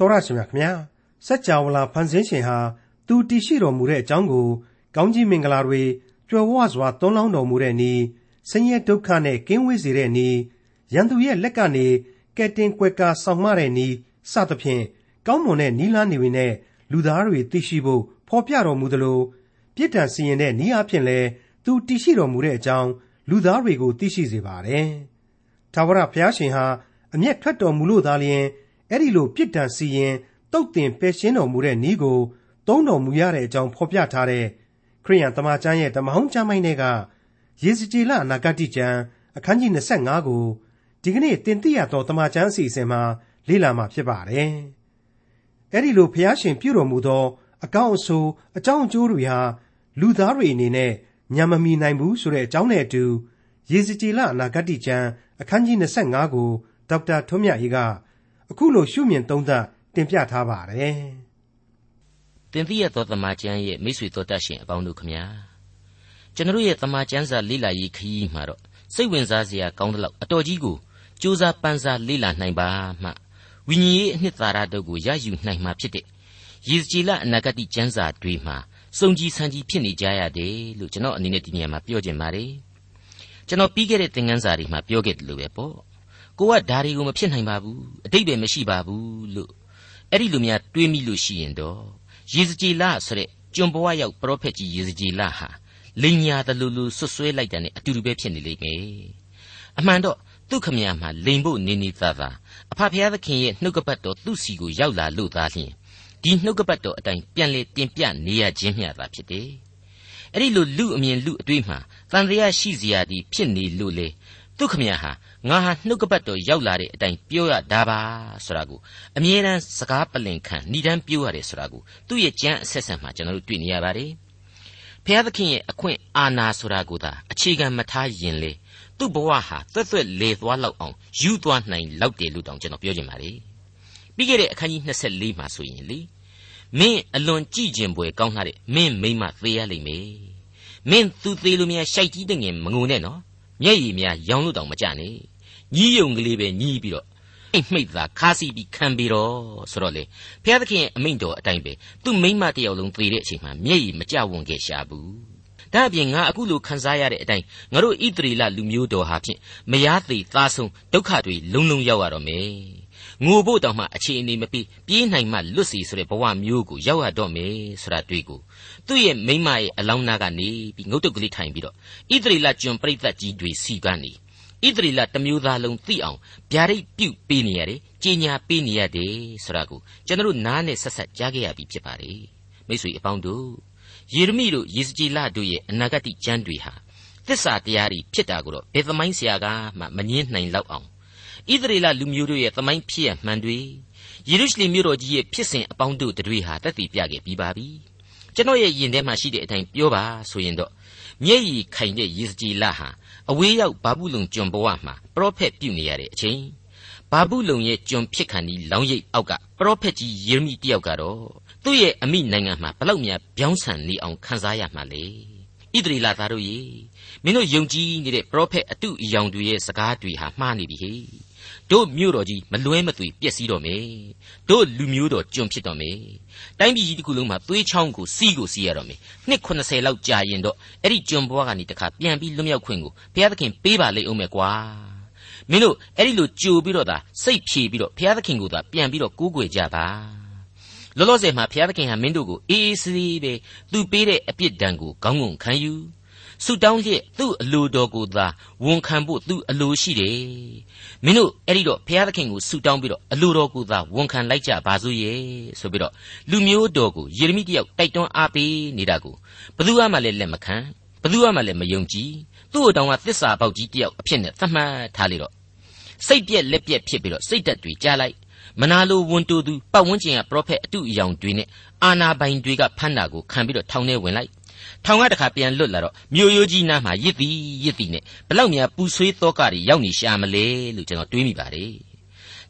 တော်ရရှိမြခင်ဗျာစัจ java လာဖန်ဆင်းရှင်ဟာသူတည်ရှိတော်မူတဲ့အကြောင်းကို ကောင်းကြီးမင်္ဂလာတွေကြွယ်ဝစွာသွန်းလောင်းတော်မူတဲ့ဤဆင်းရဲဒုက္ခနဲ့ကင်းဝေးစေတဲ့ဤရန်သူရဲ့လက်ကနေကဲတင်ကွယ်ကာဆောင်မတဲ့ဤစသဖြင့်ကောင်းမွန်တဲ့နီလာနေဝင်နဲ့လူသားတွေသိရှိဖို့ဖော်ပြတော်မူသလိုပြစ်ဒဏ်စီရင်တဲ့ဤအဖြစ်လဲသူတည်ရှိတော်မူတဲ့အကြောင်းလူသားတွေကိုသိရှိစေပါတယ်။ထာဝရဘုရားရှင်ဟာအမျက်ထွက်တော်မူလို့သာလျှင် အဲ့ဒီလို ပြစ်ဒဏ်စီရင်တုတ်တင်ပယ်ရှင်းတော်မူတဲ့ဤကို သုံးတော်မူရတဲ့အကြောင်း ဖော်ပြထားတဲ့ ခရိယန်တမန်ကျမ်းရဲ့ ဓမ္မဟောင်းကျမ်းပိုင်းတွေကယေဇကျေလအနာဂတိကျမ်းအခန်းကြီး 25 ကို ဒီကနေ့တင်ပြရသောတမန်ကျမ်းအစီအစဉ်မှာ လေ့လာမှာဖြစ်ပါတယ်။အဲ့ဒီလို ဘုရားရှင်ပြုတော်မူသော အကောင့်အဆိုး အကြောင်းအကျိုးတွေဟာ လူသားတွေအနေနဲ့ညံမမီနိုင်ဘူးဆိုတဲ့အကြောင်းနဲ့အတူ ယေဇကျေလအနာဂတိကျမ်း အခန်းကြီး 25 ကို ဒေါက်တာထွန်းမြတ်ရေးက အခုလိုရှုမြင်သုံးသပ်တင်ပြထားပါတယ်။တင်ပြရသောတမန်ကျမ်းရဲ့မိတ်ဆွေတော်တတ်ရှင်အပေါင်းတို့ခမညာကျွန်တော်ရဲ့တမန်ကျမ်းစာလေ့လာရေးခရီးမှာတော့စိတ်ဝင်စားစရာကောင်းတဲ့လောက်အတော်ကြီးကိုစူးစမ်းပန်းစားလေ့လာနိုင်ပါမှဝိညာဉ်ရေးအနှစ်သာရတို့ကိုရယူနိုင်မှာဖြစ်တဲ့ယေဇကျေလအနာဂတိကျမ်းစာတွေမှာစုံကြီးဆန်းကြီးဖြစ်နေကြရတယ်လို့ကျွန်တော်အနေနဲ့ဒီနေရာမှာပြောချင်ပါတယ်ကျွန်တော်ပြီးခဲ့တဲ့သင်ခန်းစာတွေမှာပြောခဲ့တယ်လို့ပဲပေါ့ ကိုကဒါတွေကိုမဖြစ်နိုင်ပါဘူးအတိတ်ပဲမရှိပါဘူးလို့အဲ့ဒီလိုများတွေးမိလို့ရှိရင်တော့ယေဇကျေလဆိုတဲ့ကျွန်ဘဝရောက်ပရောဖက်ကြီးယေဇကျေလဟာလိန်ညာတလူလူဆွဆွဲလိုက်တဲ့နဲ့အတူတူပဲဖြစ်နေလိမ့်မယ်အမှန်တော့သူ့ခမရမှာလိန်ဖို့နေနေသားသားအဖဖျားသခင်ရဲ့နှုတ်ကပတ်တော်သူ့စီကိုရောက်လာလို့သားလျှင်ဒီနှုတ်ကပတ်တော်အတိုင်းပြန်လေတင်ပြနေရခြင်းမျှသာဖြစ်တယ်အဲ့ဒီလိုလူအမြင်လူအတွေးမှတန်တရားရှိစရာဒီဖြစ်နေလို့လေ သူခမရဟာငါဟာနှုတ်ကပတ်တော်ရောက်လာတဲ့အတိုင်းပြောရတာပါဆိုတာကိုအမြဲတမ်းစကားပလင်ခံဏိဒန်းပြောရတယ်ဆိုတာကိုသူ့ရဲ့ကြမ်းအဆက်ဆက်မှာကျွန်တော်တို့တွေ့နေရပါတယ်ဖျားသခင်ရဲ့အခွင့်အာဏာဆိုတာကိုသာအခြေခံမထားရင်လေသူ့ဘဝဟာသွက်သွက်လေသွားလောက်အောင်ယူသွားနိုင်လောက်တယ်လို့တောင်ကျွန်တော်ပြောချင်ပါတယ်ပြီးခဲ့တဲ့အခန်းကြီး24မှာဆိုရင်လေမင်းအလွန်ကြည်ကျင်ပွေကောင်းတဲ့မင်းမိမသေရလိမ့်မယ်မင်းသူသေးလို့များရှိုက်ကြီးတဲ့ငင်မငုံနဲ့နော် မျက်ရည်များရောင်လို့တောင်မကြနဲ့ညီးယုံကလေးပဲညီးပြီးတော့အိတ်မှိတ်သာခါစီပြီးခံပြီးတော့ဆိုတော့လေဘုရားသခင်ရဲ့အမိန့်တော်အတိုင်းပဲသူ့မိမတယောက်လုံးသေတဲ့အချိန်မှာမျက်ရည်မကြဝွန်ခဲ့ရှာဘူးဒါအပြင်ငါအခုလိုခံစားရတဲ့အတိုင်းငါတို့ဣသရေလလူမျိုးတော်ဟာဖြင့်မယားသေးသားဆုံးဒုက္ခတွေလုံးလုံးရောက်ရတော့မယ် ငိုဖို့တောင်မှအခြေအနေမပြီးပြေးနိုင်မှလွတ်စီဆိုတဲ့ဘဝမျိုးကိုရောက်ရတော့မယ်ဆိုတာတွေ့ကိုသူ့ရဲ့မိမရဲ့အလောင်းနာကနေပြီးငုတ်တုတ်ကလေးထိုင်ပြီးတော့ဣသရေလကျွန်ပရိသတ်ကြီးတွေစီကနေဣသရေလတမျိုးသားလုံးသိအောင်ဗျာဒိတ်ပြုတ်ပေးနေရတယ်ကြီးညာပေးနေရတယ်ဆိုတာကိုကျွန်တော်နားနဲ့ဆက်ဆက်ကြားခဲ့ရပြီဖြစ်ပါတယ်မိတ်ဆွေအပေါင်းတို့ယေရမိတို့ယေစကြည်လတို့ရဲ့အနာဂတ်ကျမ်းတွေဟာသစ္စာတရားတွေဖြစ်တာကိုတော့ဘယ်သမိုင်းဆရာကမှမငင်းနိုင်လောက်အောင် ဣသရေလလူမျိုးတို့ရဲ့သမိုင်းဖြစ်ရမှန်တွေယေရုရှလင်မြို့တော်ကြီးရဲ့ဖြစ်စဉ်အပေါင်းတို့တွေဟာတက်တည်ပြခဲ့ပြီးပါပြီကျွန်တော်ရဲ့ယင်ထဲမှာရှိတဲ့အတိုင်းပြောပါဆိုရင်တော့မျက်ရည်ခိုင်တဲ့ယေစကြည်လဟာအဝေးရောက်ဘာဘူးလုံကျွန်ဘဝမှာပရောဖက်ပြုနေရတဲ့အချိန်ဘာဘူးလုံရဲ့ကျွန်ဖြစ်ခံဒီလောင်းရိပ်အောက်ကပရောဖက်ကြီးယေရမိတယောက်ကတော့သူ့ရဲ့အမိနိုင်ငံမှာဘလောက်များပြောင်းဆန်နေအောင်ခံစားရမှာလဲဣသရေလသားတို့ရေမင်းတို့ယုံကြည်နေတဲ့ပရောဖက်အတုအယောင်တွေရဲ့စကားတွေဟာမှားနေပြီဟေ့ တို့မြို့တော်ကြီးမလွဲမသွေပျက်စီးတော့မယ်တို့လူမျိုးတော်ကျွန်ဖြစ်တော့မယ်တိုင်းပြည်ကြီးတစ်ခုလုံးမှာသွေးချောင်းကိုစီးကိုစီးရတော့မယ်နှစ်80လောက်ကြာရင်တော့အဲ့ဒီကျွန်ဘွားကနေတခါပြန်ပြီးလွတ်မြောက်ခွင့်ကိုဘုရားသခင်ပေးပါလိမ့်အောင်မယ်ကွာမင်းတို့အဲ့ဒီလိုကြိုပြီးတော့သာစိတ်ဖြေပြီးတော့ဘုရားသခင်ကိုသာပြန်ပြီးတော့ကိုးကွယ်ကြပါလောလောဆယ်မှာဘုရားသခင်ဟာမင်းတို့ကိုအေးအေးဆေးဆေးပဲသူပေးတဲ့အပြစ်ဒဏ်ကိုကောင်းကောင်းခံယူ ဆုတောင်းလျက်သူ့အလိုတော်ကိုသာဝန်ခံဖို့သူ့အလိုရှိတယ်မင်းတို့အဲ့ဒီတော့ဘုရားသခင်ကိုဆုတောင်းပြီးတော့အလိုတော်ကိုသာဝန်ခံလိုက်ကြပါစို့ရဲ့ဆိုပြီးတော့လူမျိုးတော်ကိုယေရမိတယောက်တိုက်တွန်းအားပေးနေတာကိုဘယ်သူမှလည်းလက်မခံဘယ်သူမှလည်းမယုံကြည်သူ့အတောင်ကသစ္စာပေါက်ကြီးတယောက်အဖြစ်နဲ့သတ်မှတ်ထားလေတော့စိတ်ပြက်လက်ပြက်ဖြစ်ပြီးတော့စိတ်တက်တွေကြားလိုက်မနာလိုဝန်တိုသူပတ်ဝန်းကျင်ကပရောဖက်အတုအယောင်တွေနဲ့အာနာပိုင်တွေကဖမ်းတာကိုခံပြီးတော့ထောင်ထဲဝင်လိုက် ထောင်ကတခါပြန်လွတ်လာတော့မြို့ရိုးကြီးနားမှာရစ်သည်ရစ်သည်နဲ့ဘလောက်များပူဆွေးသောကတွေရောက်နေရှာမလဲလို့ကျွန်တော်တွေးမိပါတယ်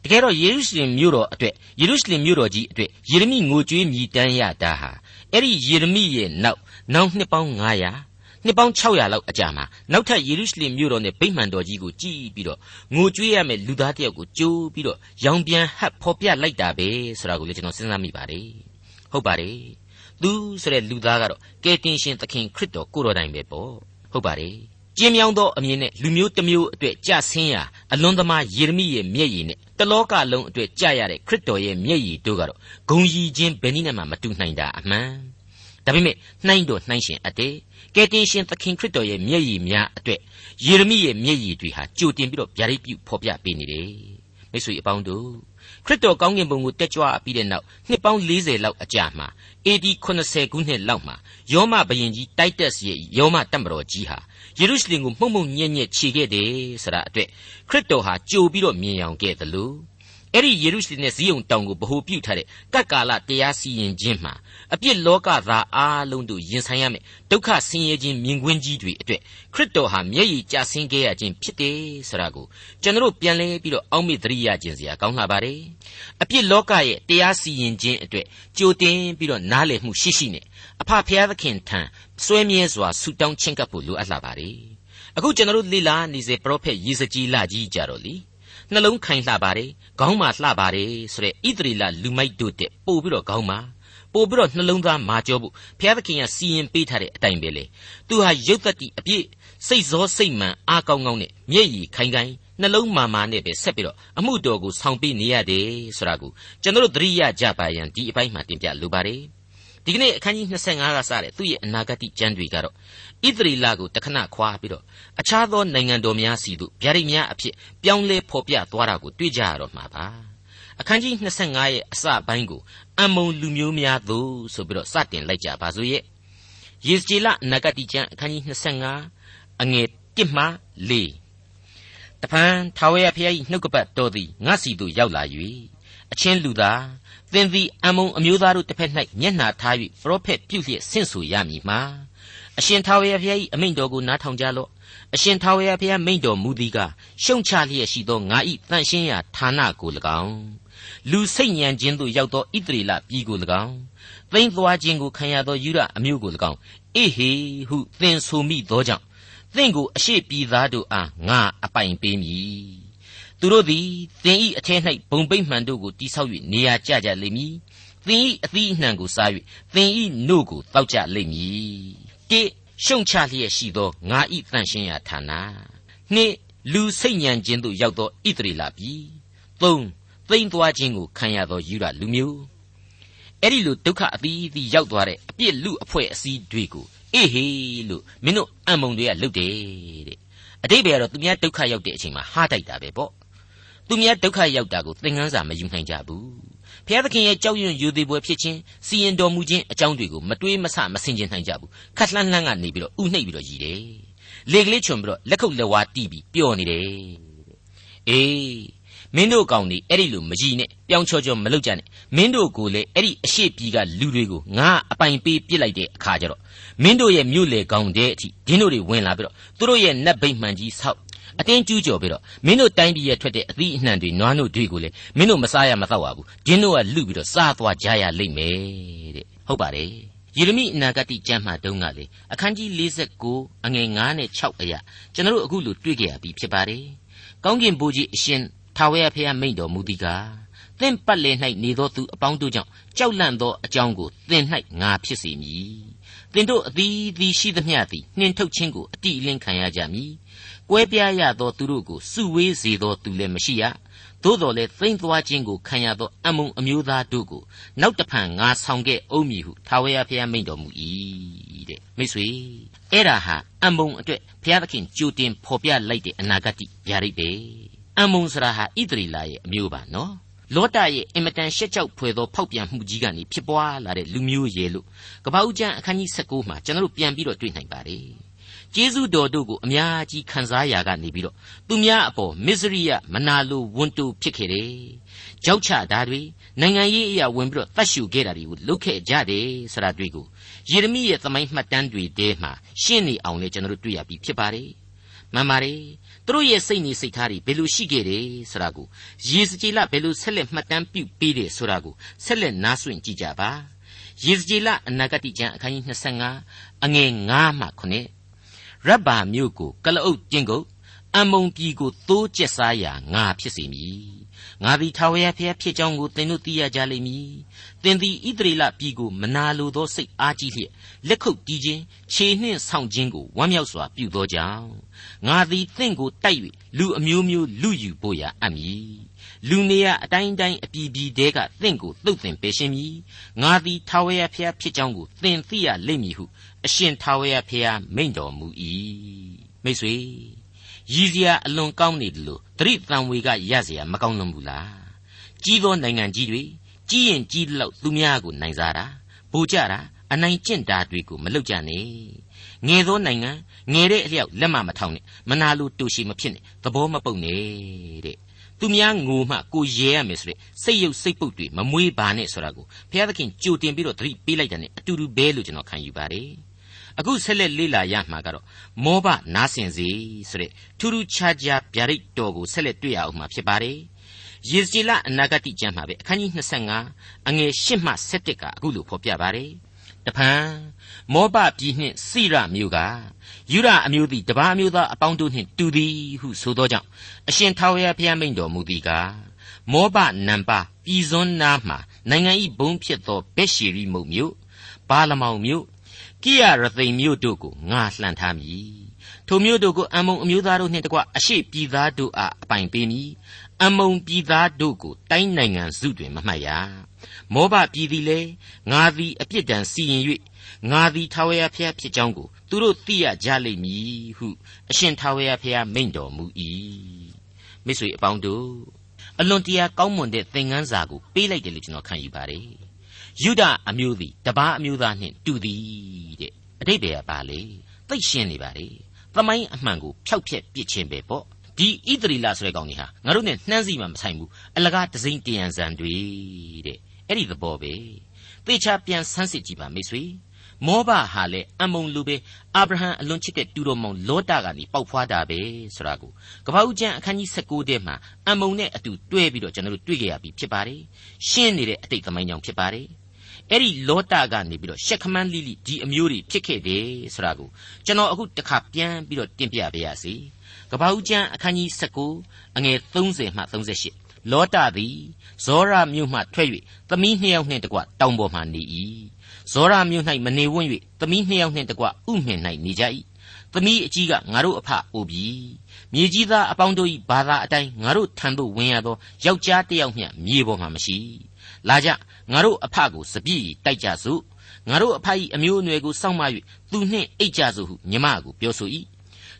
တကယ်တော့ယေရုရှလင်မြို့တော်အတွက်ယေရုရှလင်မြို့တော်ကြီးအတွက်ယေရမိငိုကြွေးမြည်တမ်းရတာဟာအဲ့ဒီယေရမိရဲ့နောက်နောက်နှစ်ပေါင်း900နှစ်ပေါင်း600လောက်အကြာမှာနောက်ထပ်ယေရုရှလင်မြို့တော်နဲ့ဗိမှန်တော်ကြီးကိုကြည်ပြီးတော့ငိုကြွေးရမယ်လူသားတယောက်ကိုကြိုးပြီးတော့ရောင်ပြန်ဟပ်ဖော်ပြလိုက်တာပဲဆိုတာကိုလည်းကျွန်တော်စဉ်းစားမိပါတယ်ဟုတ်ပါတယ် သူဆိုတဲ့လူသားကတော့ကယ်တင်ရှင်သခင်ခရစ်တော်ကိုတော်တိုင်ပဲပေါ့ဟုတ်ပါတယ်ကျင်းမြောင်းသောအမြင်နဲ့လူမျိုးတစ်မျိုးအတွက်ကြဆင်းရာအလွန်သမားယေရမိရဲ့မျက်ရည်နဲ့တလောကလုံးအတွက်ကြရတဲ့ခရစ်တော်ရဲ့မျက်ရည်တို့ကတော့ဂုံရီချင်းဘယ်နည်းနဲ့မှမတူနိုင်တာအမှန်ဒါပေမဲ့နှိုင်းတော့နှိုင်းရှင်အတဲ့ကယ်တင်ရှင်သခင်ခရစ်တော်ရဲ့မျက်ရည်များအတွက်ယေရမိရဲ့မျက်ရည်တွေဟာကြိုတင်ပြီးတော့ဗျာဒိတ်ပြုဖော်ပြပေးနေတယ်မိတ်ဆွေအပေါင်းတို့ ခရစ်တော်ကောင်းကင်ဘုံကိုတက်ကြွပြီးတဲ့နောက်နှစ်ပေါင်း40လောက်အကြာမှာ AD 80ခုနှစ်လောက်မှာယောမဘရင်ကြီးတိုက်တက်စီရဲ့ယောမတက်မတော်ကြီးဟာယေရုရှလင်ကိုမှုန့်မှုန့်ညံ့ညက်ခြေခဲ့တယ်ဆိုတာအတွက်ခရစ်တော်ဟာကြိုပြီးတော့မြင်အောင်ခဲ့တယ်လို့ အဲ့ဒီယေရုရှလင်နဲ့ဇီးုံတောင်ကိုဗဟိုပြုထားတဲ့ကတ်ကာလတရားစီရင်ခြင်းမှာအပြစ်လောကသားအားလုံးတို့ရင်ဆိုင်ရမယ်ဒုက္ခဆင်းရဲခြင်းမြင်ကွင်းကြီးတွေအတွက်ခရစ်တော်ဟာမျက်ရည်ကျဆင်းခဲ့ရခြင်းဖြစ်တယ်ဆိုတာကိုကျွန်တော်ပြန်လဲပြီးတော့အောက်မေ့သတိရခြင်းစရာကောင်းလာပါတယ်အပြစ်လောကရဲ့တရားစီရင်ခြင်းအတွက်ကြိုတင်ပြီးတော့နားလည်မှုရှိရှိနဲ့အဖဖျားသခင်ထံစွဲမြဲစွာဆူတောင်းချင့်ကပ်ဖို့လိုအပ်လာပါတယ်အခုကျွန်တော်တို့လေ့လာနေစေပရောဖက်ယေဇကြည်လကြီးကြတော့လေ နှလုံးခိုင်လှပါတယ်ခေါင်းမာလှပါတယ်ဆိုတဲ့ဣသရေလလူမိုက်တို့တဲ့ပို့ပြီးတော့ခေါင်းမာပို့ပြီးတော့နှလုံးသားမာကြောဖို့ဘုရားသခင်ကစီရင်ပေးထားတဲ့အတိုင်းပဲလေသူဟာရုပ်သက်တည်အပြည့်စိတ်ဇောစိတ်မှန်အားကောင်းကောင်းနဲ့မျက်ရည်ခိုင်ခိုင်နှလုံးမာမာနဲ့ပဲဆက်ပြီးတော့အမှုတော်ကိုဆောင်ပေးနေရတယ်ဆိုတာကိုကျွန်တော်တို့သတိရကြပါရန်ဒီအပိုင်းမှာတင်ပြလိုပါတယ် ဒီကနေ့အခန်းကြီး25ကစတဲ့သူ့ရဲ့အနာဂတ်ကျမ်းတွေကတော့ဣသရေလကိုတခဏခွာပြီးတော့အခြားသောနိုင်ငံတော်များစီတို့ဗျာဒိတ်များအဖြစ်ပြောင်းလဲဖော်ပြသွားတာကိုတွေ့ကြရတော့မှာပါအခန်းကြီး25ရဲ့အစပိုင်းကိုအမုံလူမျိုးများသို့ဆိုပြီးတော့စတင်လိုက်ကြပါစို့ရဲ့ယေစကြည်လအနာဂတ်ကျမ်းအခန်းကြီး25အငယ်1မှ4တပန်ထာဝရဘုရား၏နှုတ်ကပတ်တော်သည်ငါစီသို့ရောက်လာ၍အချင်းလူသား သင်သည်အမုံအမျိုးသားတို့တစ်ဖက်၌မျက်နှာထား၍ပရောဖက်ပြုလျက်ဆင့်ဆိုရမည်မှာအရှင်ထာဝရဘုရား၏အမိန့်တော်ကိုနားထောင်ကြလော့အရှင်ထာဝရဘုရားမိန့်တော်မူသည်ကရှုံချလျက်ရှိသောငါ၏တန်ရှင်းရာဌာနကို၎င်းလူစိတ်ညံခြင်းသို့ရောက်သောဣသရေလပြည်ကို၎င်းသိမ့်သွားခြင်းကိုခံရသောယူရအမျိုးကို၎င်းအေဟေဟုသင်ဆိုမိသောကြောင့်သင်ကိုအရှိပြည်သားတို့အားငါအပိုင်ပေးမည် သူတို့သည်သင်၏အထက်၌ဘုံပိတ်မှန်တို့ကိုတိဆောက်၍နေရာကျကြလိမ့်မည်သင်၏အသီးအနှံကိုစား၍သင်၏နို့ကိုတောက်ကြလိမ့်မည်တိရှုံချလျက်ရှိသောငါ၏တန်ရှင်းရာဌာနနှစ်လူစိတ်ညံခြင်းသို့ရောက်သောဣသရေလပြည်သုံးသိမ့်သွားခြင်းကိုခံရသောယူရလူမျိုးအဲ့ဒီလိုဒုက္ခအသီးသီးရောက်သွားတဲ့အပြစ်လူအဖွဲ့အစည်းတွေကိုအေးဟေးလို့မင်းတို့အံမုံတွေကလုတ်တယ်တဲ့အတိတ်ပဲကတော့သူများဒုက္ခရောက်တဲ့အချိန်မှာဟားတိုက်တာပဲပေါ့ သူများဒုက္ခရောက်တာကိုသင်ခန်းစာမယူနိုင်ကြဘူးဘုရားသခင်ရဲ့ကြောက်ရွံ့ယူသေးပွဲဖြစ်ခြင်းစီရင်တော်မူခြင်းအကြောင်းတွေကိုမတွေးမဆမဆင်ခြင်နိုင်ကြဘူးခက်လှမ်းလှမ်းကနေပြီးတော့ဥနှိပ်ပြီးတော့ရည်တယ်လေကလေးချွန်ပြီးတော့လက်ခုပ်လက်ဝါးတီးပြီးပျော်နေတယ်အေးမင်းတို့ကောင်ဒီအဲ့ဒီလိုမကြီးနဲ့ပြောင်းချောချောမလုပ်ကြနဲ့မင်းတို့ကိုလေအဲ့ဒီအရှိပြည်ကလူတွေကိုငါအပိုင်ပေးပြစ်လိုက်တဲ့အခါကျတော့မင်းတို့ရဲ့မြို့လေကောင်တဲ့အထိဒင်းတို့တွေဝင်လာပြီးတော့သူတို့ရဲ့နတ်ဗိမှန်ကြီးဆောက် အတင်းကျူးကျော်ပြီးတော့မင်းတို့တိုင်းပြည်ရဲ့ထွက်တဲ့အသီးအနှံတွေနွားတို့တွေကိုလေမင်းတို့မစားရမတော့ပါဘူးဒင်းတို့ကလူပြီးတော့စားသွားကြရလိမ့်မယ်တဲ့ဟုတ်ပါတယ်ယေရမိအနာဂတိကျမ်းမှာတုန်းကလေအခန်းကြီး49အငယ်9နဲ့6အရာကျွန်တော်တို့အခုလိုတွေ့ကြရပြီဖြစ်ပါတယ်ကောင်းကင်ဘုရားအရှင်ထာဝရဘုရားမိန့်တော်မူသည်ကားသင်ပတ်လည်၌နေသောသူအပေါင်းတို့ကြောင့်ကြောက်လန့်သောအကြောင်းကိုသင်၌ငါဖြစ်စေမည်သင်တို့အသီးသီးရှိသမျှသည်နှင်ထုတ်ခြင်းကိုအတိအလင်းခံရကြမည် ကွဲပြားရသောသူတို့ကိုစုဝေးစေသောသူလည်းမရှိရသို့တော်လည်းသိမ့်သွားခြင်းကိုခံရသောအမုံအမျိုးသားတို့ကိုနောက်တဖန်ငါဆောင်ခဲ့အုံးမည်ဟုထာဝရဘုရားမိန့်တော်မူ၏တဲ့မိတ်ဆွေအဲ့ဒါဟာအမုံအတွက်ဘုရားသခင်ကြိုတင်ဖော်ပြလိုက်တဲ့အနာဂတ်ဗျာဒိတ်ပဲအမုံစရာဟာဣသရေလရဲ့အမျိုးပါနော်လောတရဲ့အင်မတန်ရှက်ကြောက်ဖွယ်သောဖောက်ပြန်မှုကြီးကနေဖြစ်ပွားလာတဲ့လူမျိုးရေလို့ကပ္ပဦးကျမ်းအခန်းကြီး19မှာကျွန်တော်တို့ပြန်ပြီးတော့တွေ့နိုင်ပါတယ် ကျေးဇူးတော်တို့ကိုအများကြီးခံစားရကနေပြီးတော့သူများအပေါ်မစ္စရိယမနာလိုဝန်တိုဖြစ်ခဲ့တယ်။ကြောက်ချတာတွေနိုင်ငံရေးအရာဝင်ပြီးတော့တတ်ရှုခဲ့တာတွေကိုလုပ်ခဲ့ကြတယ်ဆိုတာတွေ့ကိုယေရမိရဲ့သမိုင်းမှတ်တမ်းတွေထဲမှာရှင်းနေအောင်လေကျွန်တော်တို့တွေ့ရပြီဖြစ်ပါတယ်။မှန်ပါတယ်။သူတို့ရဲ့စိတ်နေစိတ်ထားတွေဘယ်လိုရှိခဲ့တယ်ဆိုတာကိုယေစကြည်လဘယ်လိုဆက်လက်မှတ်တမ်းပြုပေးတယ်ဆိုတာကိုဆက်လက်နားဆွင့်ကြည့်ကြပါ။ယေစကြည်လအနာဂတိကျမ်းအခန်းကြီး25အငယ်9မှ9 ရဗ္ဗာမြို့ကိုကလအုပ်ကျင်းကုန်အမုံပြည်ကိုသိုးကျက်စားရာငါဖြစ်စေမည်ငါသည်ထာဝရဘုရားဖြစ်ကြောင်းကိုသင်တို့သိရကြလိမ့်မည်သင်သည်ဣသရေလပြည်ကိုမနာလိုသောစိတ်အားကြီးလျက်လက်ခုပ်တီးခြင်းခြေနှင့်ဆောင်ခြင်းကိုဝမ်းမြောက်စွာပြုသောကြောင့်ငါသည်သင်ကိုတိုက်၍လူအမျိုးမျိုးလူယူဖို့ရာအပ်မည်လူနေရအတိုင်းတိုင်းအပြည်ပြည်တဲကသင်ကိုတုတ်တင်ပေးရှင်မည်ငါသည်ထာဝရဘုရားဖြစ်ကြောင်းကိုသင်သိရလိမ့်မည်ဟု အရှင်ထာဝရဘုရားမိန့်တော်မူ၏မိတ်ဆွေရည်စရာအလွန်ကောင်းနေတယ်လို့သတိတံဝေကရစရာမကောင်းလွန်ဘူးလားကြီးသောနိုင်ငံကြီးတွေကြီးရင်ကြီးလောက်သူများကိုနိုင်စားတာဗိုလ်ကြတာအနိုင်ကျင့်တာတွေကိုမလုပ်ကြနဲ့ငယ်သောနိုင်ငံငယ်တဲ့အလျောက်လက်မမထောင်နဲ့မနာလိုတူရှိမဖြစ်နဲ့သဘောမပုတ်နဲ့တဲ့သူများငိုမှကိုရဲရမယ်ဆိုတဲ့စိတ်ရုပ်စိတ်ပုတ်တွေမမွေးပါနဲ့ဆိုတာကိုဘုရားသခင်ကြိုတင်ပြီးတော့သတိပေးလိုက်တာ ਨੇ အတူတူပဲလို့ကျွန်တော်ခံယူပါတယ်။ အခုဆက်လက်လေ့လာရမှာကတော့မောဘနားဆင်စေဆိုတဲ့ထူးထူးခြားခြားဗျာဒိတ်တော်ကိုဆက်လက်တွေ့ရအောင်မှာဖြစ်ပါတယ်ယေဇေလအနာဂတိကျမ်းမှာပဲအခန်းကြီး25အငယ်8မှ17ကအခုလိုဖော်ပြပါတယ်တဖန်မောဘပြည်နှင့်စိရမြို့ကယူရအမျိုးသည်တပါးမျိုးသားအပေါင်းတို့နှင့်တူသည်ဟုဆိုသောကြောင့်အရှင်ထာဝရဘုရားမိန့်တော်မူသည်ကားမောဘနံပါပြည်စွန်းနားမှနိုင်ငံဤဘုံဖြစ်သောဘက်ရှီရိမုတ်မြို့ဘာလမောင်မြို့ ကိယရသိမ်မြို့တို့ကိုငါလှန်ထားမည်ထိုမြို့တို့ကိုအမုံအမျိုးသားတို့နှင့်တကွအရှိပြည်သားတို့အားအပိုင်ပေးမည်အမုံပြည်သားတို့ကိုတိုင်းနိုင်ငံစုတွင်မမှတ်ရမောဘပြည်သည်လေငါသည်အပြစ်ဒဏ်စီရင်၍ငါသည်ထာဝရဘုရားဖြစ်ကြောင်းကိုသူတို့သိရကြလိမ့်မည်ဟုအရှင်ထာဝရဘုရားမိန့်တော်မူ၏မိတ်ဆွေအပေါင်းတို့အလွန်တရာကောင်းမွန်တဲ့သင်ခန်းစာကိုပေးလိုက်တယ်လို့ကျွန်တော်ခံယူပါတယ် ယုဒအမျိုးသည်တပါးအမျိုးသားနှင့်တူသည်တဲ့အတိတ်ပဲပါလေသိရှင်းနေပါလေသမိုင်းအမှန်ကိုဖျောက်ဖျက်ပစ်ခြင်းပဲပေါ့ဒီဣသရီလဆိုတဲ့ကောင်ကြီးဟာငါတို့နဲ့နှမ်းစီမှမဆိုင်ဘူးအလကားတစိမ့်တယံဇံတွေတဲ့အဲ့ဒီသဘောပဲသေချာပြန်ဆန်းစစ်ကြည့်ပါမိတ်ဆွေမောဘဟာလေအမုံလူပဲအာဗြဟံအလွန်ချစ်တဲ့တူတော်မောင်လောတကနေပေါက်ဖွားတာပဲဆိုတာကိုကပ္ပဦးကျမ်းအခန်းကြီး19ထဲမှာအမုံနဲ့အတူတွဲပြီးတော့ကျွန်တော်တို့တွေ့ကြရပြီဖြစ်ပါတယ်ရှင်းနေတဲ့အတိတ်သမိုင်းကြောင့်ဖြစ်ပါတယ် အဲ့ဒီလောတကနေပြီးတော့ရှက်ခမန်းလိလိဒီအမျိုးတွေဖြစ်ခဲ့တယ်ဆိုတာကိုကျွန်တော်အခုတစ်ခါပြန်ပြီးတော့တင်ပြပေးရစီကပ္ပဦးကျမ်းအခန်းကြီး19အငယ်30မှ38လောတသည်ဇောရမြို့မှထွက်၍သမီးနှစ်ယောက်နှင့်တကွတောင်ပေါ်မှနေ၏ဇောရမြို့၌မနေဝံ့၍သမီးနှစ်ယောက်နှင့်တကွဥမင်၌နေကြ၏သမီးအကြီးကငါတို့အဖအိုပြီမြေကြီးသားအပေါင်းတို့၏ဘာသာအတိုင်းငါတို့ထံသို့ဝင်ရသောယောက်ျားတစ်ယောက်မျှမြေပေါ်မှာမရှိလာကြ ငါတို့အဖကိုစပြည့်တိုက်ကြစို့ငါတို့အဖ၏အမျိုးအနွယ်ကိုစောင့်မ၍သူနှင့်အိတ်ကြစို့ဟုညီမကိုပြောဆို၏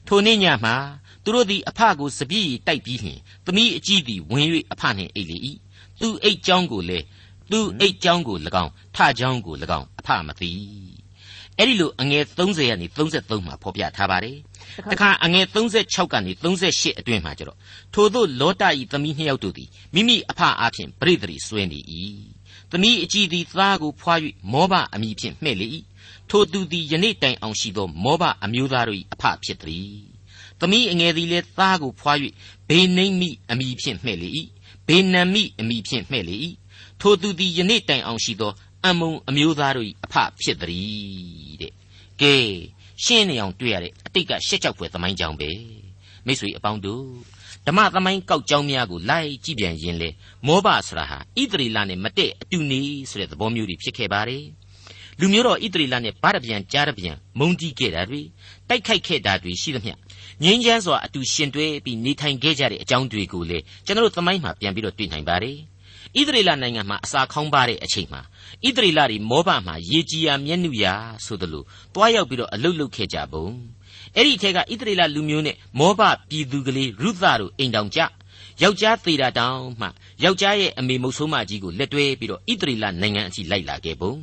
ထိုနေ့ညမှာသူတို့သည်အဖကိုစပြည့်တိုက်ပြီးလျှင်သမီးအကြီးသည်ဝင်၍အဖနှင့်အိတ်လေ၏သူအိတ်ကြောင်းကိုလည်းသူအိတ်ကြောင်းကို၎င်းထကြောင်းကို၎င်းအဖမသိအဲ့ဒီလိုအငယ်30ကနေ33မှာဖော်ပြထားပါတယ်တခါအငယ်36ကနေ38အတွင်းမှာကျတော့ထို့သောလောတဤသမီးနှစ်ယောက်တို့သည်မိမိအဖအားဖြင့်ပြိတ္တိဆွေးနေ၏ သမီးအကြီးသည်သားကိုဖွာ၍မောဘအမိဖြင့်မှဲ့လေ၏ထိုသူသည်ယနေ့တိုင်အောင်ရှိသောမောဘအမျိုးသားတို့၏အဖဖြစ်သည်သမီးအငယ်သည်လည်းသားကိုဖွာ၍ဘေနိမ့်မိအမိဖြင့်မှဲ့လေ၏ဘေနံမိအမိဖြင့်မှဲ့လေ၏ထိုသူသည်ယနေ့တိုင်အောင်ရှိသောအမုံအမျိုးသားတို့၏အဖဖြစ်သည်တဲ့ကဲရှင်းနေအောင်တွေ့ရတဲ့အတိတ်ကရှက်ကြောက်ဖွယ်သမိုင်းကြောင်းပဲမိတ်ဆွေအပေါင်းတို့ ဓမ္မသမိုင်းကောက်ကြောင်းများကိုလိုက်ကြည့်ပြန်ရင်လေမောဘဆိုတာဟာဣသရေလနဲ့မတည့်အတူနေဆိုတဲ့သဘောမျိုးတွေဖြစ်ခဲ့ပါတယ်လူမျိုးတော်ဣသရေလနဲ့ဗာရပြန်ကြားရပြန်မုန်းတီးခဲ့တာတွေတိုက်ခိုက်ခဲ့တာတွေရှိသမျှငြိမ်းချမ်းစွာအတူရှင်တွဲပြီးနေထိုင်ခဲ့ကြတဲ့အကြောင်းတွေကိုလေကျွန်တော်တို့သမိုင်းမှာပြန်ပြီးတော့တွေ့နိုင်ပါတယ်ဣသရေလနိုင်ငံမှာအစာခေါင်းပါတဲ့အချိန်မှာဣသရေလတွေမောဘမှာရေကြီးရာမျက်နှုရာဆိုသလိုတွားရောက်ပြီးတော့အလုတ်လုတ်ခဲ့ကြပုံ အဲ့ဒီအထက်ကဣသရေလလူမျိုးနဲ့မောဘပြည်သူကလေးရုသတို့အိမ်တောင်ကြယောက်ျားသေးတာတောင်မှယောက်ျားရဲ့အမေမုတ်ဆိုးမကြီးကိုလက်တွဲပြီးတော့ဣသရေလနိုင်ငံအထိလိုက်လာခဲ့ပုံ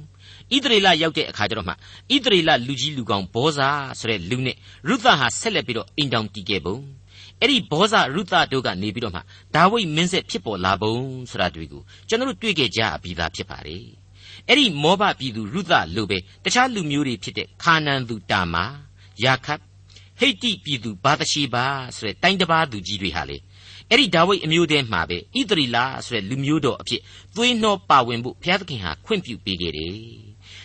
ဣသရေလရောက်တဲ့အခါကျတော့မှဣသရေလလူကြီးလူကောင်ဘောဇာဆိုတဲ့လူနဲ့ရုသဟာဆက်လက်ပြီးတော့အိမ်တောင်တည်ခဲ့ပုံအဲ့ဒီဘောဇရုသတို့ကနေပြီးတော့မှဒါဝိမင်းဆက်ဖြစ်ပေါ်လာပုံဆိုတာတွေ့ကိုကျွန်တော်တို့တွေ့ခဲ့ကြပြီးသားဖြစ်ပါတယ်အဲ့ဒီမောဘပြည်သူရုသလိုပဲတခြားလူမျိုးတွေဖြစ်တဲ့ခါနန်သူတာမာယာခတ် ဟိတ်တိပြည်သူဘာသရှိဘာဆိုတဲ့တိုင်းတစ်ပါးသူကြီးတွေဟာလေအဲ့ဒီဒါဝိဒ်အမျိုးတည်းမှာပဲဣသရီလာဆိုတဲ့လူမျိုးတော်အဖြစ်သွေးနှောပါဝင်ဖို့ဘုရားသခင်ဟာခွင့်ပြုပေးခဲ့တယ်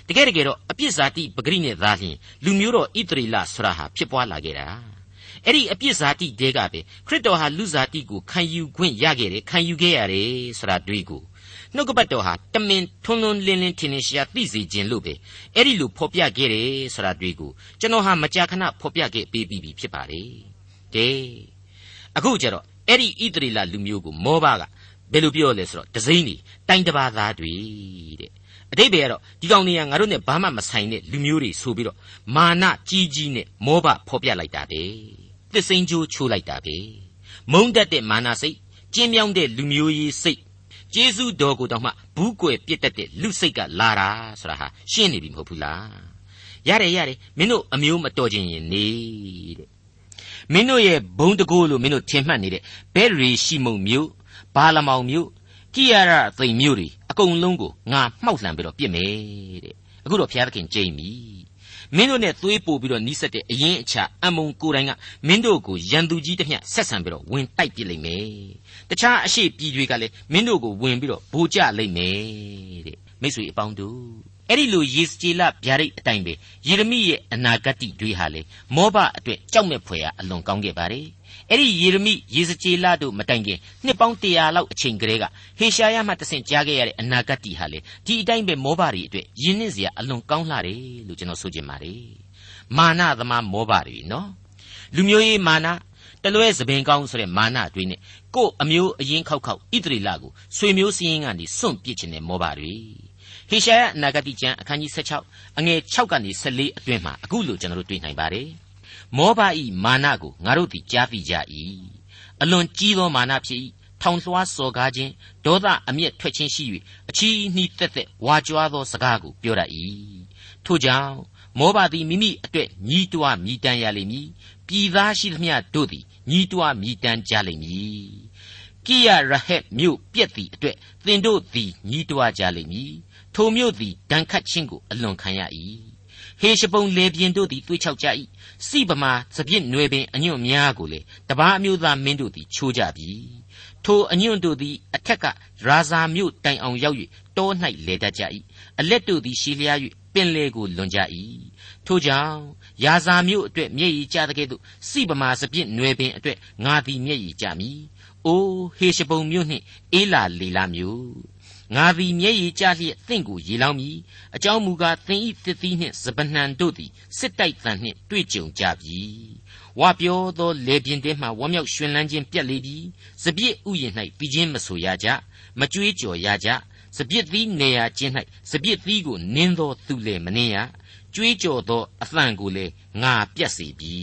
တကယ်တကယ်တော့အပြစ်ဇာတိပဂရိနဲ့သာလျှင်လူမျိုးတော်ဣသရေလဆရာဟာဖြစ်ပွားလာခဲ့တာအဲ့ဒီအပြစ်ဇာတိတဲကပဲခရစ်တော်ဟာလူဇာတိကိုခံယူခွင့်ရခဲ့တယ်ခံယူခဲ့ရတယ်ဆိုတာတွေ့ကို နှုတ်ကပတ်တော်ဟာတမင်ထွန်းထွန်းလင်းလင်းထင်ထင်ရှားသိစေခြင်းလို့ပဲအဲ့ဒီလိုဖော်ပြခဲ့တယ်ဆိုတာတွေ့ကိုကျွန်တော်ဟာမကြာခဏဖော်ပြခဲ့ပေးပြီးပြီဖြစ်ပါတယ်ကဲအခုကျတော့အဲ့ဒီဣသရေလလူမျိုးကိုမောဘကဘယ်လိုပြောလဲဆိုတော့ဒဇိမ့်နေတိုင်တပါသားတွေတဲ့အတိတ်ပဲကတော့ဒီကောင်တွေကငါတို့နဲ့ဘာမှမဆိုင်တဲ့လူမျိုးတွေဆိုပြီးတော့မာနကြီးကြီးနဲ့မောဘဖော်ပြလိုက်တာပဲသစ်စိန်ချိုးချိုးလိုက်တာပဲမုံတက်တဲ့မာနစိတ်ကျင်းမြောင်းတဲ့လူမျိုးရေးစိတ် ကျေးဇူးတော်ကိုတောင်မှဘူးကွယ်ပြစ်တတ်တဲ့လူစိတ်ကလာတာဆိုတာဟာရှင်းနေပြီမဟုတ်ဘူးလားရတယ်ရတယ်မင်းတို့အမျိုးမတော်ခြင်းရင်နေတဲ့မင်းတို့ရဲ့ဘုံတကိုးလို့မင်းတို့ထင်မှတ်နေတဲ့ဘဲရီရှိမုံမျိုးဘာလမောင်မျိုးကိရရသိမ်မျိုးတွေအကုန်လုံးကိုငါမှောက်လှန်ပြီးတော့ပြစ်မယ်တဲ့အခုတော့ဘုရားသခင်ကြိမ်ပြီမင်းတို့နဲ့သွေးပို့ပြီးတော့နီးစက်တဲ့အရင်အချာအမုံကိုယ်တိုင်ကမင်းတို့ကိုရန်သူကြီးတစ်မျှဆက်ဆံပြီးတော့ဝင်တိုက်ပစ်လိမ့်မယ် တခြားအရှိပြည်တွေကလည်းမင်းတို့ကိုဝင်ပြီးတော့ဗိုလ်ကျလိမ့်မယ်တဲ့မိတ်ဆွေအပေါင်းတို့အဲ့ဒီလိုယေစကြည်လဗျာဒိတ်အတိုင်းပဲယေရမိရဲ့အနာဂတ်တွေဟာလေမောဘအတွက်ကြောက်မဲ့ဖွယ်ရာအလွန်ကောင်းခဲ့ပါတယ်အဲ့ဒီယေရမိယေစကြည်လတို့မတိုင်ခင်နှစ်ပေါင်း100လောက်အချိန်ကလေးကဟေရှာယမှတဆင့်ကြားခဲ့ရတဲ့အနာဂတ်ဟာလေဒီအတိုင်းပဲမောဘတွေအတွက်ယဉ်နှင်းစရာအလွန်ကောင်းလှတယ်လို့ကျွန်တော်ဆိုချင်ပါတယ်မာနသမားမောဘတွေနော်လူမျိုးရေးမာန တလွဲသပင်ကောင်းဆိုတဲ့မာနတွေနဲ့ကို့အမျိုးအရင်ခောက်ခောက်ဣတရီလကိုဆွေမျိုးစည်းရင်းကနေစွန့်ပစ်ခြင်းနဲ့မောဘတွေဟေရှာယအနာဂတိကျမ်းအခန်းကြီး16အငယ်6ကနေ14အတွင်းမှာအခုလိုကျွန်တော်တို့တွေ့နိုင်ပါတယ်မောဘဤမာနကိုငါတို့သည်ကြားသိကြ၏အလွန်ကြီးသောမာနဖြစ်၏ထောင်လွှားစော်ကားခြင်းဒေါသအမျက်ထွက်ခြင်းရှိ၍အချီးနှီးသက်သက်ဝါကြွားသောစကားကိုပြောတတ်၏ထို့ကြောင့်မောဘသည်မိမိအတွက်ညီးတွားမြည်တမ်းရလိမ့်မည်ပြည်သားရှိသမျှတို့သည် ညီးတွားမြည်တမ်းကြလိမ့်မည်ကိယရဟက်မြို့ပြက်သည့်အတွက်သင်တို့သည်ညီးတွားကြလိမ့်မည်ထိုမြို့သည်ဒဏ်ခတ်ခြင်းကိုအလွန်ခံရ၏ဟေရှပုံလေပြင်းတို့သည်တွေးချောက်ကြ၏စိဗမာစပြစ်နွယ်ပင်အညွန့်များကိုလေတပားအမျိုးသားမင်းတို့သည်ချိုးကြပြီထိုအညွန့်တို့သည်အထက်ကရာဇာမြို့တိုင်အောင်ရောက်၍တော၌လေတတ်ကြ၏အလက်တို့သည်ရှည်လျား၍ပင်လေကိုလွန်ကြ၏ထိုကြောင့် ယာဇာမြို့အတွက်မျက်ရည်ကျတဲ့ကဲ့သို့စိဗမာစပြစ်နွယ်ပင်အတွက်ငါသည်မျက်ရည်ကျမည်အိုးဟေရှပုံမြို့နှင့်အေလာလီလာမြို့ငါသည်မျက်ရည်ကျလျက်သင့်ကိုရေလောင်းမည်အကြောင်းမူကားသင်ဤသစ်သီးနှင့်စပနှံတို့သည်စစ်တိုက်တန်နှင့်တွေ့ကြုံကြပြီဝါပြောသောလေပြင်းတဲမှဝမ်းမြောက်ရွှင်လန်းခြင်းပြက်လေပြီစပြစ်ဥယျာဉ်၌ပြီးခြင်းမဆိုရကြမကြွေးကြော်ရကြစပြစ်သီးနေရာချင်း၌စပြစ်သီးကိုနင်းသောသူလည်းမနှင်းရ ကြွေးကြော်သောအသံကိုလည်းငါပြတ်စေပြီ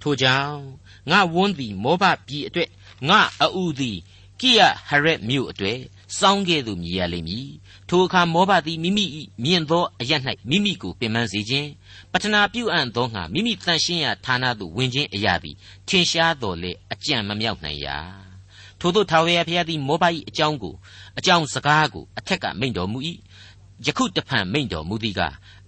ထိုကြောင့်ငါဝန်းသည်မောဘပြည်အတွက်ငါအူသည်ကိယဟရက်မြို့အတွက်စောင်းကဲ့သို့မြည်ရလိမ့်မည်ထိုအခါမောဘသည်မိမိ၏မြင့်သောအရ၌မိမိကိုပင်ပန်းစေခြင်းပတနာပြုအံ့သောငါမိမိတန်ရှင်းရာဌာနသို့ဝင်ခြင်းအရာသည်ထင်ရှားတော်လေအကြံမမြောက်နိုင်ရာထို့သောထာဝရဘုရားသည်မောဘ၏အကြောင်းကိုအကြောင်းစကားကိုအထက်ကမိန့်တော်မူ၏ ယခုတဖန်မိန့်တော်မူသည်က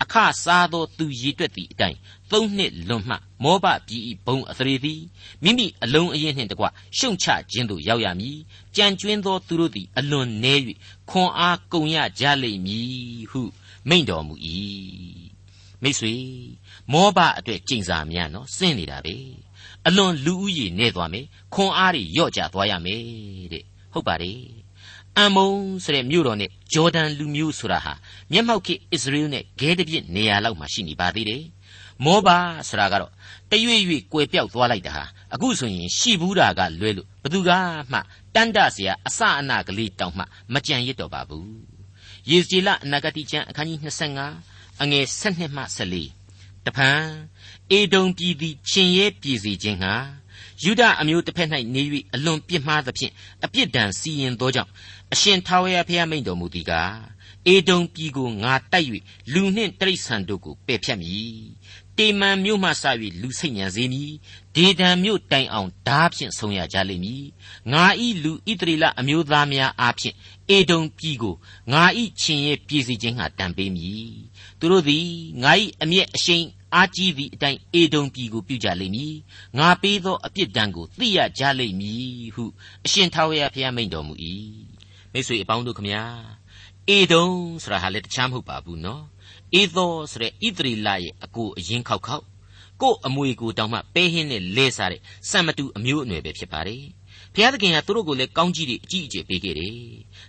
အခစားသောသူရည်တွက်သည့်အတိုင်းသုံးနှစ်လွန်မှမောဘပြည်၏ဘုံအသရေသည်မိမိအလုံးအရင်နှင့်တကွရှုံချခြင်းသို့ရောက်ရမည်ကြံကျွင်းသောသူတို့သည်အလွန်နည်း၍ခွန်အားကုန်ရကြလိမ့်မည်ဟုမိန့်တော်မူ၏မိတ်ဆွေမောဘအတွက်ကြင်စာများနော်စင်းနေတာပဲအလွန်လူဦးရေနေသွားမယ်ခွန်အားတွေလျော့ကျသွားရမယ်တဲ့ဟုတ်ပါတယ် အမ်မုံဆိုတဲ့မြို့တော်နဲ့ဂျော်ဒန်လူမျိုးဆိုတာဟာမျက်မှောက်ခေအစ္စရေလနဲ့ဂဲတပြစ်နေရာလောက်မှာရှိနေပါသေးတယ်။မောဘာဆိုတာကတော့တရွေ့ရွေ့ကွယ်ပြောက်သွားလိုက်တာဟာအခုဆိုရင်ရှိဘူးတာကလွဲလို့ဘသူကမှတန်တစရာအစအနကလေးတောင်မှမကြံရစ်တော့ပါဘူး။ယေဇေလအနာဂတိကျမ်းအခန်းကြီး25အငယ်7နှစ်မှ14တဖန်အေဒုံပြည်သည်ချင်းရဲပြည်စီခြင်းဟာ ယုဒအမျိုးတစ်ဖက်၌နေ၍အလွန်ပြစ်မှားသဖြင့်အပြစ်ဒဏ်စီရင်သောကြောင့်အရှင်ထာဝရဘုရားမိန့်တော်မူသည်ကားအေဒုံပြည်ကိုငါတိုက်၍လူနှင့်တိရစ္ဆာန်တို့ကိုပယ်ဖြတ်မည် တေမန်မြို့မှစ၍လူစိတ်ညံစေမည်ဒေဒံမြို့တိုင်အောင်ဓာဖြင့်ဆုံးရကြလိမ့်မည်ငါဤလူဣတရီလအမျိုးသားများအားဖြင့်အေဒုံပြည်ကိုငါဤချင်းရဲ့ပြည်စီခြင်းဟာတံပေးမည်သူတို့သည်ငါဤအမျက်အရှိန်အားကြီးသည့်အတိုင်းအေဒုံပြည်ကိုပြုကြလိမ့်မည်ငါပေးသောအပြစ်ဒဏ်ကိုသိရကြလိမ့်မည်ဟုအရှင်ထာဝရဘုရားမိန့်တော်မူ၏မိတ်ဆွေအပေါင်းတို့ခမညာအေဒုံဆိုတာဟာလည်းတခြားမဟုတ်ပါဘူးနော် အေသောဆိုတဲ့ဣသရီလရဲ့အကိုအရင်ခောက်ခောက်ကို့အမွေကိုတောင်မှပဲဟင်းနဲ့လဲစားတဲ့စံမတူအမျိုးအနွယ်ပဲဖြစ်ပါတယ်ဘုရားသခင်ကသူတို့ကိုလည်းကောင်းကြီးတွေအကြီးအကျယ်ပေးခဲ့တယ်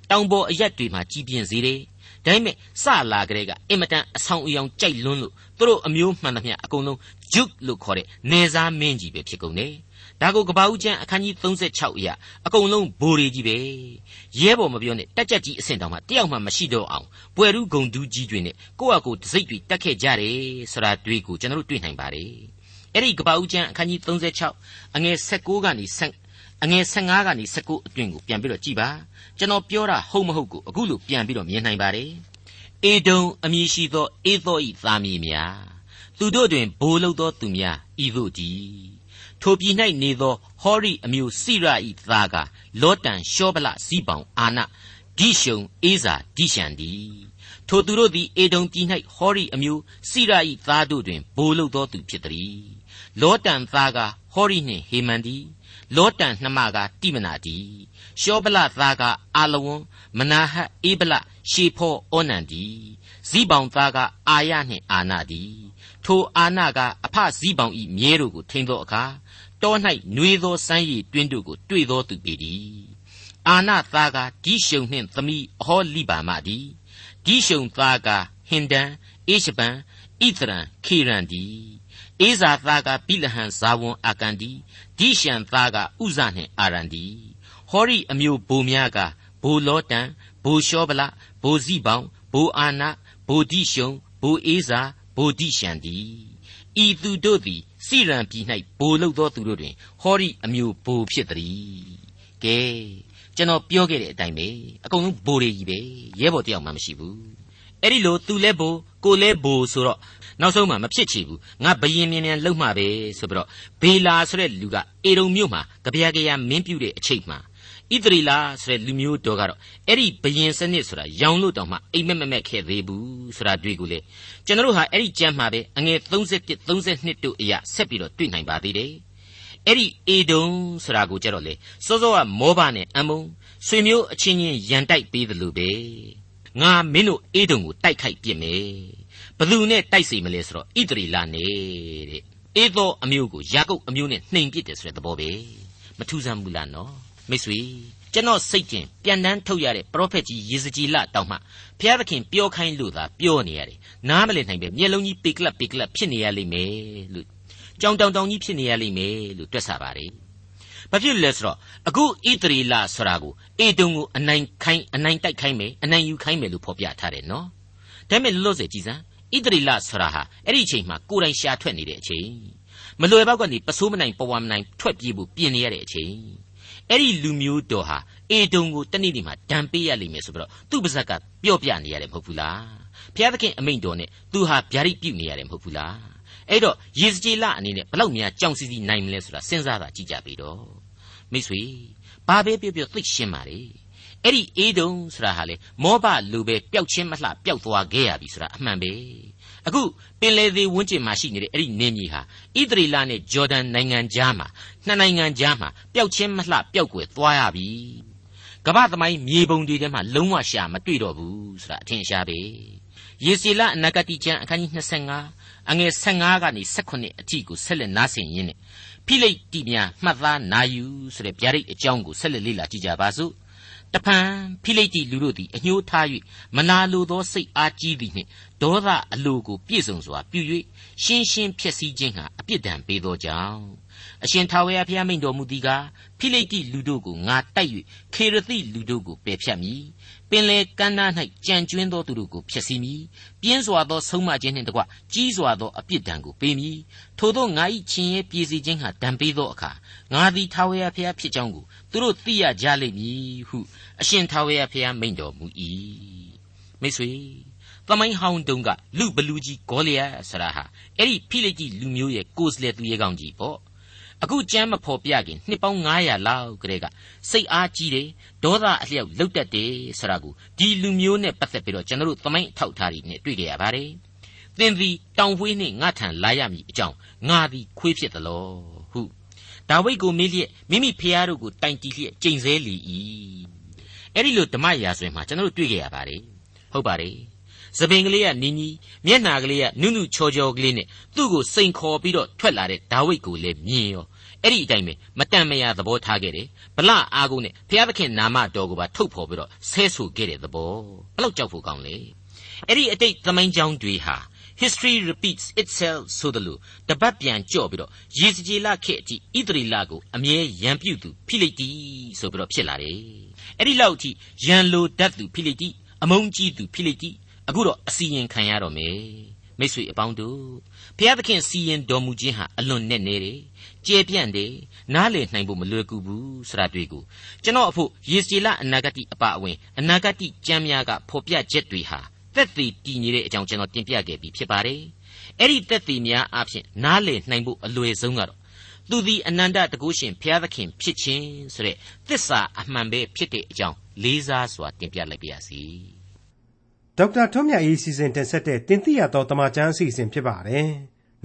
တောင်ပေါ်အရက်တွေမှာကြီးပြင်းစေတယ်ဒါပေမဲ့စလာကလေးကအင်မတန်အဆောင်အယောင်ကြိုက်လွန်းလို့သူတို့အမျိုးမှန်သမျှအကုန်လုံးဂျုတ်လို့ခေါ်တဲ့နေစားမင်းကြီးပဲဖြစ်ကုန်တယ် ဒါကိုကပ္ပဦးကျမ်းအခန်းကြီး36အရာအကုန်လုံးဘိုးရီကြီးပဲရဲဘော်မပြောနဲ့တက်ကြက်ကြီးအဆင့်တောင်မှတယောက်မှမရှိတော့အောင်ပွယ်ရူးဂုံဒူးကြီးတွေနဲ့ကိုယ့်အကိုတစိမ့်တွေတက်ခဲ့ကြတယ်ဆိုတာတွေ့ကိုကျွန်တော်တို့တွေ့နိုင်ပါတယ်အဲ့ဒီကပ္ပဦးကျမ်းအခန်းကြီး36အငယ်16ကနေအငယ်15ကနေ19အတွင်းကိုပြန်ပြီးတော့ကြည်ပါကျွန်တော်ပြောတာဟုတ်မဟုတ်ကိုအခုလို့ပြန်ပြီးတော့မြင်နိုင်ပါတယ်အေဒုံအမည်ရှိသောအေသောဤသားမည်များသူတို့တွင်ဘိုးလုသောသူများဤသို့တည်း ထိုပြည်၌နေသောဟောရိအမျိုးစိရဤသားကလောတန်ရှောဗလဇိပောင်အာနဒိရှုံအေးစာဒိရှံဒီထိုသူတို့သည်အေဒုံပြည်၌ဟောရိအမျိုးစိရဤသားတို့တွင်ဘိုးလုသောသူဖြစ်သည်လောတန်သားကဟောရိနှင့်ဟေမန်ဒီလောတန်နှမကတိမနာဒီရှောဗလသားကအာလဝွန်မနာဟတ်အေဗလရှေဖောဩနန်ဒီဇိပောင်သားကအာယနှင့်အာနာဒီထိုအာနာကအဖဇိပောင်ဤမြဲတို့ကိုထိန်သောအခါ တော၌နှွေသောစမ်းရည်တွင်းတို့ကိုတွေ့သောသူပေသည်အာနာသားကဒီရှုံနှင့်သမီးအဟောလိပါမသည်ဒီရှုံသားကဟင်ဒန်အေရှပန်ဣသရန်ခေရန်ဒီအေဇာသားကပိလဟန်ဇာဝန်အာကန်ဒီဒီရှန်သားကဥဇနှင့်အာရန်ဒီဟောရိအမျိုးဘိုများကဘိုလောတန်ဘိုရှောဗလဘိုဇိပောင်ဘိုအာနာဘိုဒီရှုံဘိုအေဇာဘိုဒီရှန်ဒီဤသူတို့သည် စိရန်ပြည်၌ဘိုလုသောသူတို့တွင်ဟောရိအမျိုးဘိုဖြစ်သည်ကဲကျွန်တော်ပြောခဲ့တဲ့အတိုင်းပဲအကုန်လုံးဘိုတွေကြီးပဲရဲဘော်တယောက်မှမရှိဘူးအဲ့ဒီလိုသူလဲဘိုကိုလဲဘိုဆိုတော့နောက်ဆုံးမှမဖြစ်ချေဘူးငါဘယင်မြင်မြန်လှုပ်မှပဲဆိုပြီးတော့ဘေလာဆိုတဲ့လူကအေရုံမြို့မှာကြပြကြရမင်းပြုတဲ့အချိန်မှာ ဣသရီလာဆိုတဲ့လူမျိုးတော်ကတော့အဲ့ဒီဘယင်စနစ်ဆိုတာရောင်လို့တောင်မှအိမ်မက်မက်မက်ခဲ့သေးဘူးဆိုတာတွေ့ကိုလေကျွန်တော်တို့ဟာအဲ့ဒီကြမ်းမှာပဲအငယ်31 32တို့အရာဆက်ပြီးတော့တွေ့နိုင်ပါသေးတယ်အဲ့ဒီအေဒုံဆိုတာကိုကြတော့လေစောစောကမောဘနဲ့အမုံဆွေမျိုးအချင်းချင်းရန်တိုက်ပေးတယ်လို့ပဲငါမင်းတို့အေဒုံကိုတိုက်ခိုက်ပြစ်မယ်ဘသူနဲ့တိုက်စီမလဲဆိုတော့ဣသရီလာနဲ့တဲ့အေသောအမျိုးကိုယာကုပ်အမျိုးနဲ့နှိမ်ပစ်တယ်ဆိုတဲ့သဘောပဲမထူးဆန်းဘူးလားနော် မိတ်ဆွေကျွန်တော်စိတ်ကျင်ပြန်တန်းထုတ်ရတဲ့ပရောဖက်ကြီးယေဇကြည်လတောင်မှဘုရားသခင်ပြောခိုင်းလို့သာပြောနေရတယ်နားမလည်နိုင်ပဲမျက်လုံးကြီးပေကလပ်ပေကလပ်ဖြစ်နေရလိမ့်မယ်လို့ကြောင်တောင်တောင်ကြီးဖြစ်နေရလိမ့်မယ်လို့တွက်ဆပါတယ်ဘာဖြစ်လဲဆိုတော့အခုဣသရေလဆိုတာကိုအေတုံကိုအနိုင်ခိုင်းအနိုင်တိုက်ခိုင်းမယ်အနိုင်ယူခိုင်းမယ်လို့ဖော်ပြထားတယ်နော်ဒါပေမဲ့လောလောဆယ်ကြည်စမ်းဣသရေလဆိုတာဟာအဲ့ဒီအချိန်မှာကိုယ်တိုင်ရှာထွက်နေတဲ့အချိန်မလွယ်ပေါက်ကနေပစိုးမနိုင်ပဝါမနိုင်ထွက်ပြေးဖို့ပြင်နေရတဲ့အချိန် အဲ့ဒီလူမျိုးတော်ဟာအေဒုံကိုတနေ့ဒီမှာဒဏ်ပေးရလိမ့်မယ်ဆိုပြီးတော့သူ့ပါဇက်ကပြော့ပြနေရတယ်မဟုတ်ဘူးလားဘုရားသခင်အမိန့်တော်နဲ့သူဟာဗျာဒိတ်ပြုနေရတယ်မဟုတ်ဘူးလားအဲ့တော့ယေစကြည်လအနေနဲ့ဘလောက်များကြောင်စီစီနိုင်မလဲဆိုတာစဉ်းစားတာကြည့်ကြပြီတော့မိတ်ဆွေဘာပဲပြောပြောသိရှင်းပါလေအဲ့ဒီအေဒုံဆိုတာဟာလေမောဘလူပဲပျောက်ချင်းမလှပျောက်သွားခဲ့ရပြီဆိုတာအမှန်ပဲ အခုပင်လယ်သေးဝန်းကျင်မှာရှိနေတဲ့အဲ့ဒီနေမြေဟာဣသရေလနဲ့ဂျော်ဒန်နိုင်ငံကြားမှာနှစ်နိုင်ငံကြားမှာပျောက်ချင်းမလှပျောက်ကွယ်သွားရပြီကမ္ဘာသမိုင်းမြေပုံတွေထဲမှာလုံးဝရှာမတွေ့တော့ဘူးဆိုတာအထင်ရှားပဲယေစီလအနာဂတိကျမ်းအခန်းကြီး25အငယ်15ကနေ18အထိကိုဆက်လက်နားဆင်ရင်းနဲ့ဖိလိတ်တိများမှတ်သားနာယူဆိုတဲ့ဗျာဒိတ်အကြောင်းကိုဆက်လက်လေ့လာကြည့်ကြပါစို့ တဖန်ဖိလိတိလူတို့သည်အညှိုးထား၍မနာလိုသောစိတ်အားကြီးသည်နှင့်ဒေါသအလိုကိုပြည့်စုံစွာပြု၍ရှင်းရှင်းဖြစ်စည်းခြင်းဟာအပြစ်ဒဏ်ပေးသောကြောင့်အရှင်ထာဝရဘုရားမိန့်တော်မူသည်ကားဖိလိတိလူတို့ကိုငါတိုက်၍ခေရသိလူတို့ကိုပယ်ဖြတ်မည် ပင်လေကမ်းနား၌ကြံကျွင်းသောသူတို့ကိုဖျက်ဆီးမည်ပြင်းစွာသောဆုံးမခြင်းနှင့်တကွကြီးစွာသောအပြစ်ဒဏ်ကိုပေးမည်ထို့သောငါ၏ချင်းရဲ့ပြည်စီခြင်းဟာဒဏ်ပေးသောအခါငါသည်ထာဝရဘုရားဖြစ်ကြောင်းကိုသူတို့သိရကြလိမ့်မည်ဟုအရှင်ထာဝရဘုရားမိန့်တော်မူ၏မိတ်ဆွေသမိုင်းဟောင်းတုန်းကလူဘလူကြီးဂေါလိယဆရာဟာအဲ့ဒီဖိလိတိလူမျိုးရဲ့ကိုယ်စလဲသူရဲကောင်းကြီးပေါ့ အခုကြမ်းမဖော်ပြခင်နှစ်ပေါင်း900လောက်ကလေးကစိတ်အားကြီးတယ်ဒေါသအလျောက်လုတ်တက်တယ်ဆိုတာကိုဒီလူမျိုးနဲ့ပတ်သက်ပြီးတော့ကျွန်တော်တို့သမိုင်းအထောက်အထားတွေနဲ့တွေ့ကြရပါတယ်သင်သည်တောင်ဝေးနှင့်ငါထံလာရမည်အကြောင်းငါသည်ခွေးဖြစ်သလောဟုဒါဝိဒ်ကိုမေးလျက်မိမိဖျားတို့ကိုတိုင်တီလျက်ကျိန်ဆဲလီ၏အဲ့ဒီလိုဓမ္မရာဇဝင်မှာကျွန်တော်တို့တွေ့ကြရပါတယ်ဟုတ်ပါတယ်သပင်ကလေးကနီနီမျက်နာကလေးကနုနုချောချောကလေးနဲ့သူ့ကိုစိန်ခေါ်ပြီးတော့ထွက်လာတဲ့ဒါဝိဒ်ကိုလည်းမြင်ရော အဲ့ဒီအတိုင်းပဲမတန်မရသဘောထားခဲ့တယ်ဗလအားကုန်နဲ့ဘုရားသခင်နာမတော်ကိုပါထုတ်ဖော်ပြီးတော့ဆဲဆိုခဲ့တဲ့သဘောဘလောက်ကြောက်ဖို့ကောင်းလဲအဲ့ဒီအတိတ်သမိုင်းကြောင်းတွေဟာ history repeats itself ဆိုသလိုတပတ်ပြန်ကြော့ပြီးတော့ရေစကြည်လခေတ်အထိဣသရေလကိုအမြဲရန်ပြုတ်သူဖိလိတိဆိုပြီးတော့ဖြစ်လာတယ်အဲ့ဒီလောက်အထိရန်လိုတတ်သူဖိလိတိအမုန်းကြီးသူဖိလိတိအခုတော့အစီရင်ခံရတော့မယ် မိတ်ဆွေအပေါင်းတို့ဘုရားသခင်စီရင်တော်မူခြင်းဟာအလွန်နဲ့နေတယ်ကျဲပြန့်တယ်နားလည်နိုင်ဖို့မလွယ်ကူဘူးဆိုတာတွေ့ကိုကျွန်တော်အဖို့ယေစီလအနာဂတိအပအဝင်အနာဂတိကြမ်းများကဖော်ပြချက်တွေဟာသက်သေတည်နေတဲ့အကြောင်းကျွန်တော်တင်ပြခဲ့ပြီးဖြစ်ပါတယ်အဲ့ဒီသက်သေများအဖြစ်နားလည်နိုင်ဖို့အလွယ်ဆုံးကတော့သူသည်အနန္တတကုရှင်ဘုရားသခင်ဖြစ်ခြင်းဆိုတဲ့သစ္စာအမှန်ပဲဖြစ်တဲ့အကြောင်းလေးစားစွာတင်ပြလိုက်ပါရစေ ဒေါက်တာထွန်းမြတ်၏စီစဉ်တင်ဆက်တဲ့တင်ပြရသောတမချန်းအစီအစဉ် ဖြစ်ပါတယ်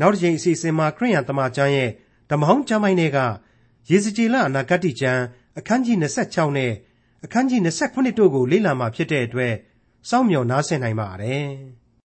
နောက်တစ်ချိန်အစီအစဉ်မှာ ခရိယံတမချန်းရဲ့ ဓမ္မဟောင်းကျမ်းပိုင်းတွေကရေစကြည်လအနာဂတ်ကျမ်း အခန်းကြီး26နဲ့ အခန်းကြီး28တို့ကို လေ့လာမှဖြစ်တဲ့အတွက် စောင့်မျှော်နားဆင်နိုင်ပါတယ်။